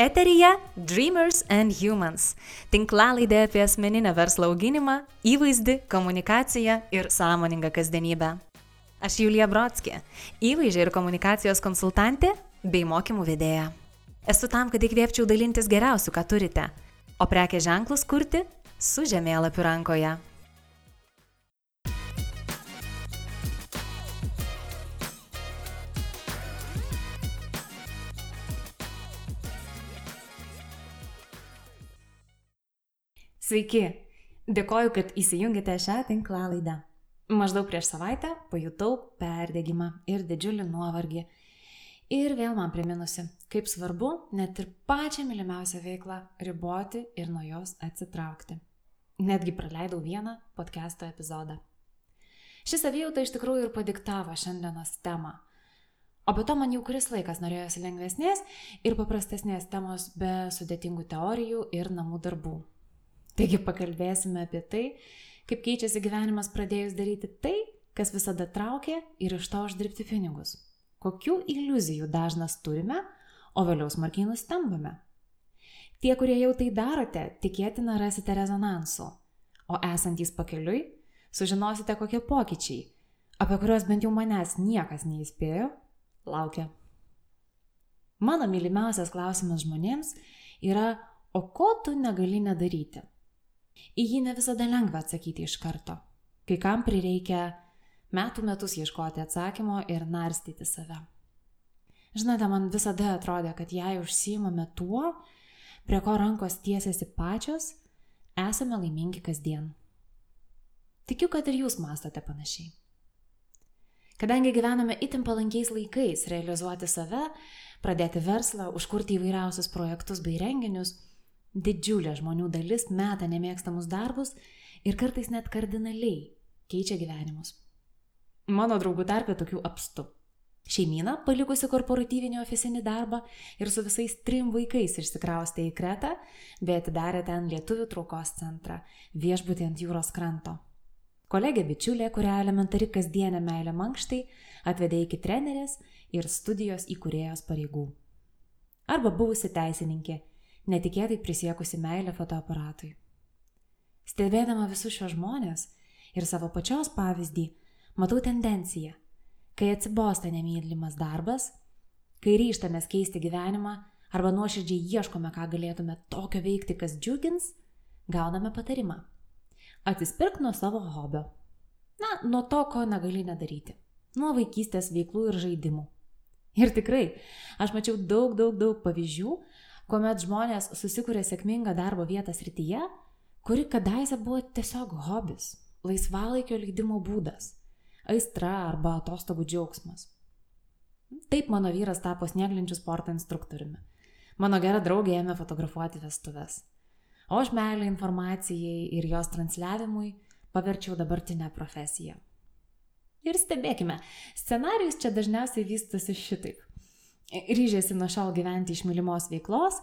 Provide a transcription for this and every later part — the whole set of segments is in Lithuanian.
Eterija Dreamers and Humans - tinklalaidė apie asmeninę verslo auginimą, įvaizdį, komunikaciją ir sąmoningą kasdienybę. Aš Julija Brodskė - įvaizdžio ir komunikacijos konsultantė bei mokymų vedėja. Esu tam, kad įkvėpčiau dalintis geriausiu, ką turite, o prekės ženklus kurti su žemėlapiu rankoje. Sveiki! Dėkoju, kad įsijungėte šią tinklalaidę. Maždaug prieš savaitę pajutau perdegimą ir didžiulį nuovargį. Ir vėl man priminusi, kaip svarbu net ir pačią mylimiausią veiklą riboti ir nuo jos atsitraukti. Netgi praleidau vieną podcast'o epizodą. Ši savijauta iš tikrųjų ir padiktavo šiandienos temą. O be to man jau kuris laikas norėjosi lengvesnės ir paprastesnės temos be sudėtingų teorijų ir namų darbų. Taigi pakalbėsime apie tai, kaip keičiasi gyvenimas pradėjus daryti tai, kas visada traukė ir iš to uždirbti pinigus. Kokių iliuzijų dažnas turime, o vėliau smarkiai nustembame. Tie, kurie jau tai darote, tikėtina rasite rezonansų, o esantys pakeliui, sužinosite kokie pokyčiai, apie kuriuos bent jau manęs niekas neįspėjo, laukia. Mano mylimiausias klausimas žmonėms yra, o ko tu negali nedaryti? Į jį ne visada lengva atsakyti iš karto. Kai kam prireikia metų metus ieškoti atsakymo ir narstyti save. Žinote, man visada atrodė, kad jei užsijimame tuo, prie ko rankos tiesiasi pačios, esame laimingi kasdien. Tikiu, kad ir jūs mastote panašiai. Kadangi gyvename itin palankiais laikais realizuoti save, pradėti verslą, užkurti įvairiausius projektus bei renginius, Didžiulė žmonių dalis meta nemėgstamus darbus ir kartais net kardinaliai keičia gyvenimus. Mano draugų tarpė tokių apstu. Šeimyna, palikusi korporatyvinį ofisinį darbą ir su visais trim vaikais išsikraustė į Kretą, bei atidarė ten lietuvių traukos centrą, viešbutį ant jūros kranto. Kolegė bičiulė, kurią elementari kasdienė meilė mankštai, atvedė iki trenerės ir studijos įkūrėjos pareigų. Arba buvusi teisininkė, netikėtai prisiekusi meilę fotoaparatui. Stebėdama visus šios žmonės ir savo pačios pavyzdį, matau tendenciją, kai atsibosta nemylimas darbas, kai ryštamės keisti gyvenimą arba nuoširdžiai ieškome, ką galėtume tokio veikti, kas džiugins, gauname patarimą. Atsispirk nuo savo hobio. Na, nuo to, ko negali nedaryti. Nuo vaikystės veiklų ir žaidimų. Ir tikrai, aš mačiau daug, daug, daug pavyzdžių, kuomet žmonės susikūrė sėkmingą darbo vietą srityje, kuri kadaise buvo tiesiog hobis, laisvalaikio leidimo būdas, aistra arba atostogų džiaugsmas. Taip mano vyras tapo snieglinčių sporto instruktoriumi. Mano gera draugė ėmė fotografuoti vestuves. O aš meilę informacijai ir jos transliavimui paverčiau dabartinę profesiją. Ir stebėkime, scenarijus čia dažniausiai vystosi šitaip. Ryžėsi nuo šiol gyventi iš mylimos veiklos,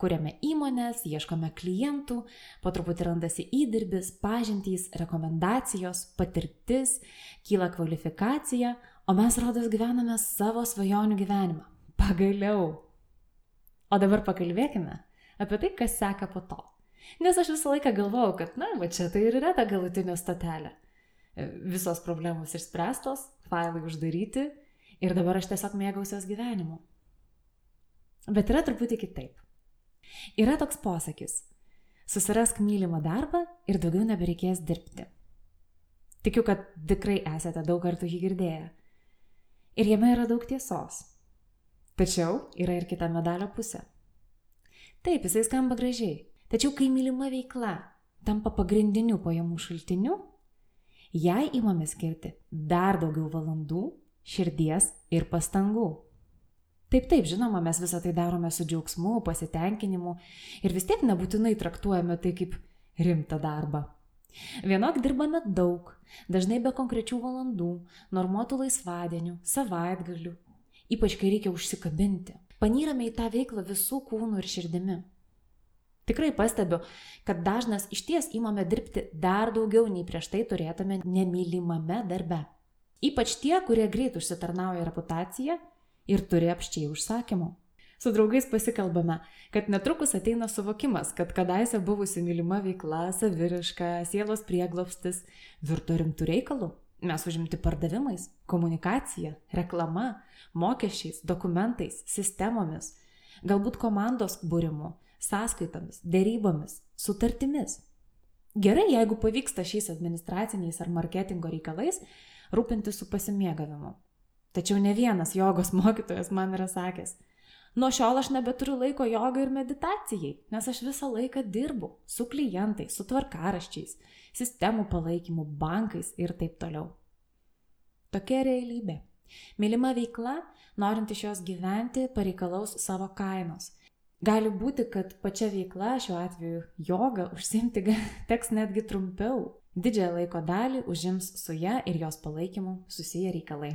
kuriame įmonės, ieškome klientų, po truputį randasi įdirbis, pažintys, rekomendacijos, patirtis, kyla kvalifikacija, o mes rodos gyvename savo svajonių gyvenimą. Pagaliau. O dabar pakalbėkime apie tai, kas seka po to. Nes aš visą laiką galvojau, kad, na, va čia tai ir yra ta galutinė stotelė. Visos problemos išspręstos, failai uždaryti ir dabar aš tiesiog mėgausios gyvenimu. Bet yra truputį kitaip. Yra toks posakis - susirask mylimą darbą ir daugiau nebereikės dirbti. Tikiu, kad tikrai esate daug kartų jį girdėję. Ir jame yra daug tiesos. Tačiau yra ir kita medalio pusė. Taip, jisai skamba gražiai. Tačiau kai mylima veikla tampa pagrindiniu pajamų šaltiniu, jai įmame skirti dar daugiau valandų, širdies ir pastangų. Taip, taip, žinoma, mes visą tai darome su džiaugsmu, pasitenkinimu ir vis tiek nebūtinai traktuojame tai kaip rimtą darbą. Vienok dirbame daug, dažnai be konkrečių valandų, normuotų laisvadienių, savaitgalių, ypač kai reikia užsikabinti. Panyrame į tą veiklą visų kūnų ir širdimi. Tikrai pastebiu, kad dažnas iš ties įmame dirbti dar daugiau nei prieš tai turėtume nemylimame darbe. Ypač tie, kurie greit užsitarnauja reputaciją ir turi apščiai užsakymų. Su draugais pasikalbame, kad netrukus ateina suvokimas, kad kadaise buvusi mylima veikla, saviriška, sielos prieglopstis virto rimtų reikalų. Mes užimti pardavimais, komunikacija, reklama, mokesčiais, dokumentais, sistemomis, galbūt komandos būrimu, sąskaitomis, dėrybomis, sutartimis. Gerai, jeigu pavyksta šiais administraciniais ar marketingo reikalais rūpintis su pasimėgavimu. Tačiau ne vienas jogos mokytojas man yra sakęs, nuo šiol aš nebeturiu laiko jogai ir meditacijai, nes aš visą laiką dirbu su klientais, su tvarkaraščiais, sistemų palaikymu, bankais ir taip toliau. Tokia realybė. Mylima veikla, norint iš jos gyventi, pareikalaus savo kainos. Gali būti, kad pačia veikla, šiuo atveju joga, užsimti teks netgi trumpiau. Didžiąją laiko dalį užims su ją ir jos palaikymu susiję reikalai.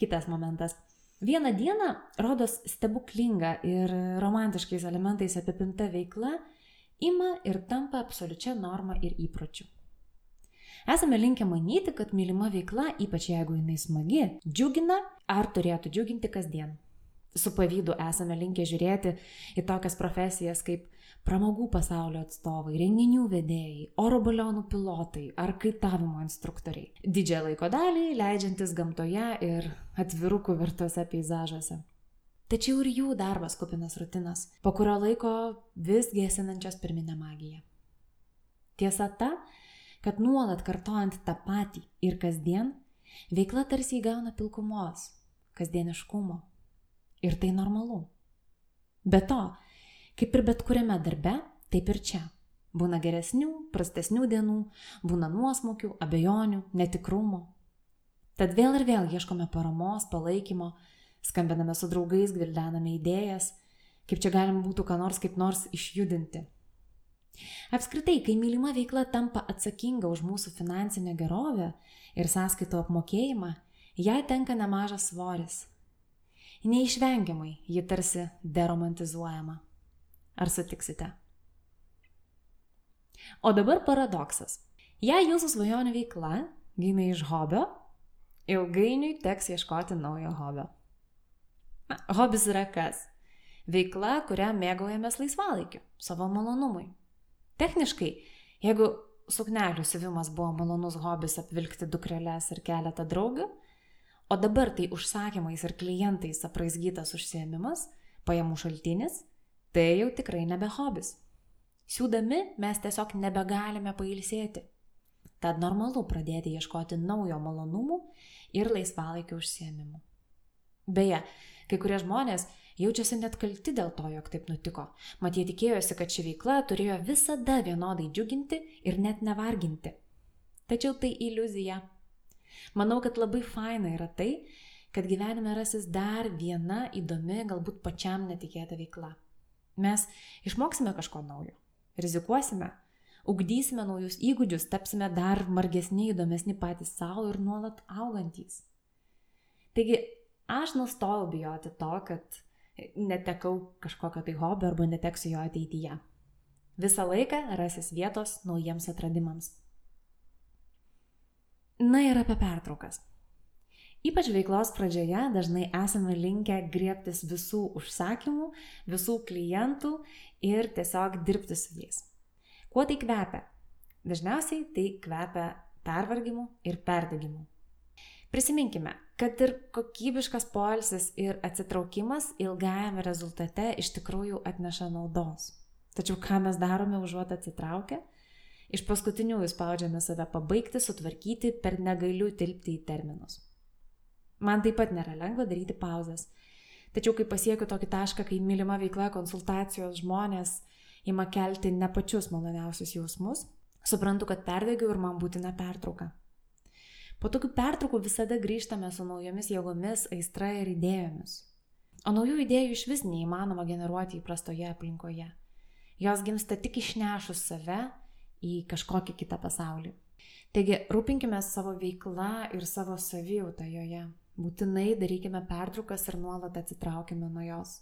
Kitas momentas Vieną dieną, rodos stebuklinga ir romantiškais elementais apipinta veikla, ima ir tampa absoliučia norma ir įpročiu. Esame linkę manyti, kad mylima veikla, ypač jeigu jinai smagi, džiugina ar turėtų džiuginti kasdien. Su pavydu esame linkę žiūrėti į tokias profesijas kaip pramogų pasaulio atstovai, renginių vedėjai, oro balionų pilotai ar kaitavimo instruktoriai. Didžiąją laiko dalį leidžiantis gamtoje ir atvirukų virtuose peizažuose. Tačiau ir jų darbas kupinas rutinas, po kurio laiko vis gesinančios pirminę magiją. Tiesa ta, kad nuolat kartojant tą patį ir kasdien, veikla tarsi įgauna pilkumos, kasdieniškumo. Ir tai normalu. Be to, Kaip ir bet kuriame darbe, taip ir čia. Būna geresnių, prastesnių dienų, būna nuosmukių, abejonių, netikrumo. Tad vėl ir vėl ieškome paramos, palaikymo, skambiname su draugais, gvildename idėjas, kaip čia galima būtų ką nors kaip nors išjudinti. Apskritai, kai mylima veikla tampa atsakinga už mūsų finansinę gerovę ir sąskaito apmokėjimą, jai tenka nemažas svoris. Neišvengiamai ji tarsi deromantizuojama. Ar sutiksite? O dabar paradoksas. Jei jūsų svajonių veikla gimė iš hobio, ilgainiui teks ieškoti naujo hobio. Na, hobis yra kas? Veikla, kurią mėgaujamės laisvalaikiu, savo malonumui. Techniškai, jeigu suknelių siuvimas buvo malonus hobis apvilkti dukrelės ir keletą draugių, o dabar tai užsakymais ir klientais apraizgytas užsiemimas, pajamų šaltinis, tai jau tikrai nebe hobis. Siūdami mes tiesiog nebegalime pailsėti. Tad normalu pradėti ieškoti naujo malonumų ir laisvalaikio užsiemimų. Beje, kai kurie žmonės jaučiasi net kalti dėl to, jog taip nutiko. Mat jie tikėjosi, kad ši veikla turėjo visada vienodai džiuginti ir net nevarginti. Tačiau tai iliuzija. Manau, kad labai faina yra tai, kad gyvenime rasis dar viena įdomi, galbūt pačiam netikėta veikla. Mes išmoksime kažko naujo, rizikuosime, ugdysime naujus įgūdžius, tapsime dar margesni, įdomesni patys savo ir nuolat augantys. Taigi aš nustojau bijoti to, kad netekau kažkokio tai hobio arba neteksiu jo ateityje. Visą laiką rasis vietos naujiems atradimams. Na ir apie pertraukas. Ypač veiklos pradžioje dažnai esame linkę griebtis visų užsakymų, visų klientų ir tiesiog dirbti su jais. Kuo tai kvepia? Dažniausiai tai kvepia pervargimu ir perdegimu. Prisiminkime, kad ir kokybiškas poilsis ir atsitraukimas ilgajame rezultate iš tikrųjų atneša naudos. Tačiau ką mes darome užuot atsitraukę? Iš paskutinių įspaudžiame save pabaigti, sutvarkyti, per negaliu tilpti į terminus. Man taip pat nėra lengva daryti pauzes. Tačiau kai pasiekiu tokį tašką, kai mylima veikla, konsultacijos žmonės ima kelti ne pačius maloniausius jausmus, suprantu, kad perdegiau ir man būtina pertrauka. Po tokių pertraukų visada grįžtame su naujomis jėgomis, aistra ir idėjomis. O naujų idėjų iš vis neįmanoma generuoti įprastoje aplinkoje. Jos gimsta tik išnešus save į kažkokį kitą pasaulį. Taigi rūpinkime savo veiklą ir savo savijautą joje. Būtinai darykime pertraukas ir nuolat atsitraukime nuo jos.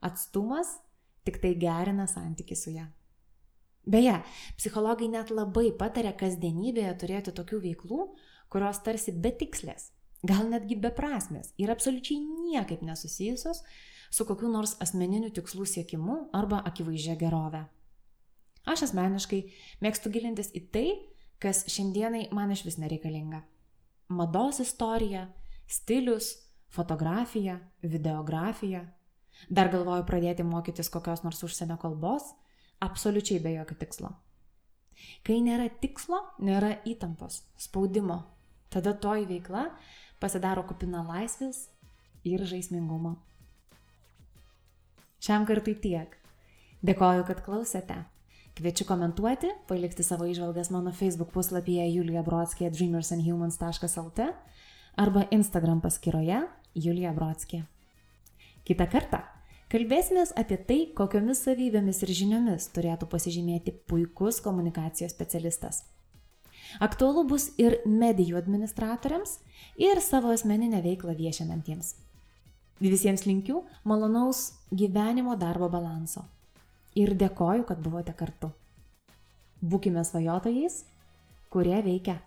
Atstumas tik tai gerina santyki su ją. Beje, psichologai net labai patarė kasdienybėje turėti tokių veiklų, kurios tarsi betikslės, gal netgi beprasmės ir absoliučiai niekaip nesusijusios su kokiu nors asmeniniu tikslų siekimu arba akivaizdžia gerove. Aš asmeniškai mėgstu gilintis į tai, kas šiandienai man iš vis nereikalinga. Mados istorija, stilius, fotografija, videografija. Dar galvoju pradėti mokytis kokios nors užsienio kalbos, absoliučiai be jokio tikslo. Kai nėra tikslo, nėra įtampos, spaudimo. Tada toji veikla pasidaro kupina laisvės ir žaismingumo. Šiam kartui tiek. Dėkoju, kad klausėte. Kviečiu komentuoti, palikti savo išvalgas mano Facebook puslapyje juliabrodskė dreamersandhumans.lt arba Instagram paskyroje Julija Brodskė. Kita kartą kalbėsime apie tai, kokiomis savybėmis ir žiniomis turėtų pasižymėti puikus komunikacijos specialistas. Aktualu bus ir medijų administratoriams, ir savo asmeninę veiklą viešinantiems. Visiems linkiu malonaus gyvenimo darbo balanso ir dėkoju, kad buvote kartu. Būkime svajotojais, kurie veikia